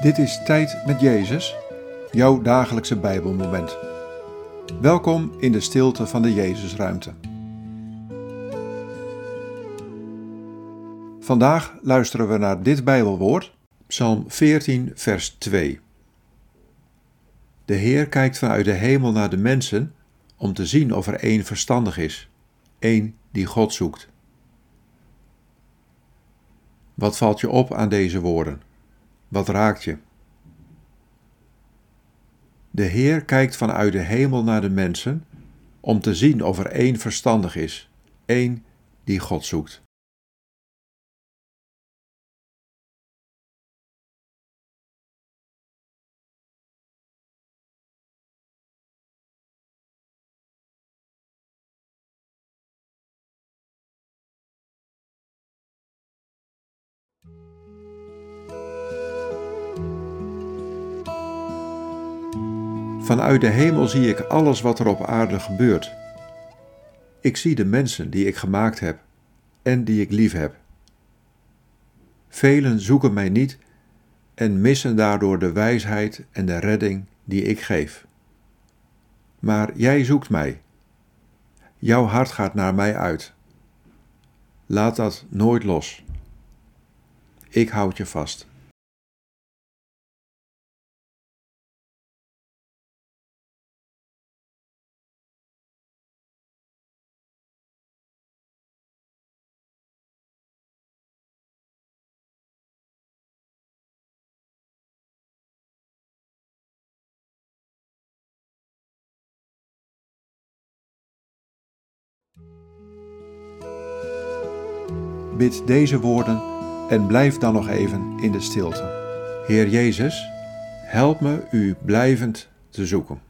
Dit is Tijd met Jezus, jouw dagelijkse Bijbelmoment. Welkom in de stilte van de Jezusruimte. Vandaag luisteren we naar dit Bijbelwoord, Psalm 14, vers 2. De Heer kijkt vanuit de hemel naar de mensen om te zien of er één verstandig is, één die God zoekt. Wat valt je op aan deze woorden? Wat raakt je? De Heer kijkt vanuit de hemel naar de mensen om te zien of er één verstandig is, één die God zoekt. Vanuit de hemel zie ik alles wat er op aarde gebeurt. Ik zie de mensen die ik gemaakt heb en die ik lief heb. Velen zoeken mij niet en missen daardoor de wijsheid en de redding die ik geef. Maar jij zoekt mij. Jouw hart gaat naar mij uit. Laat dat nooit los. Ik houd je vast. Bid deze woorden en blijf dan nog even in de stilte. Heer Jezus, help me U blijvend te zoeken.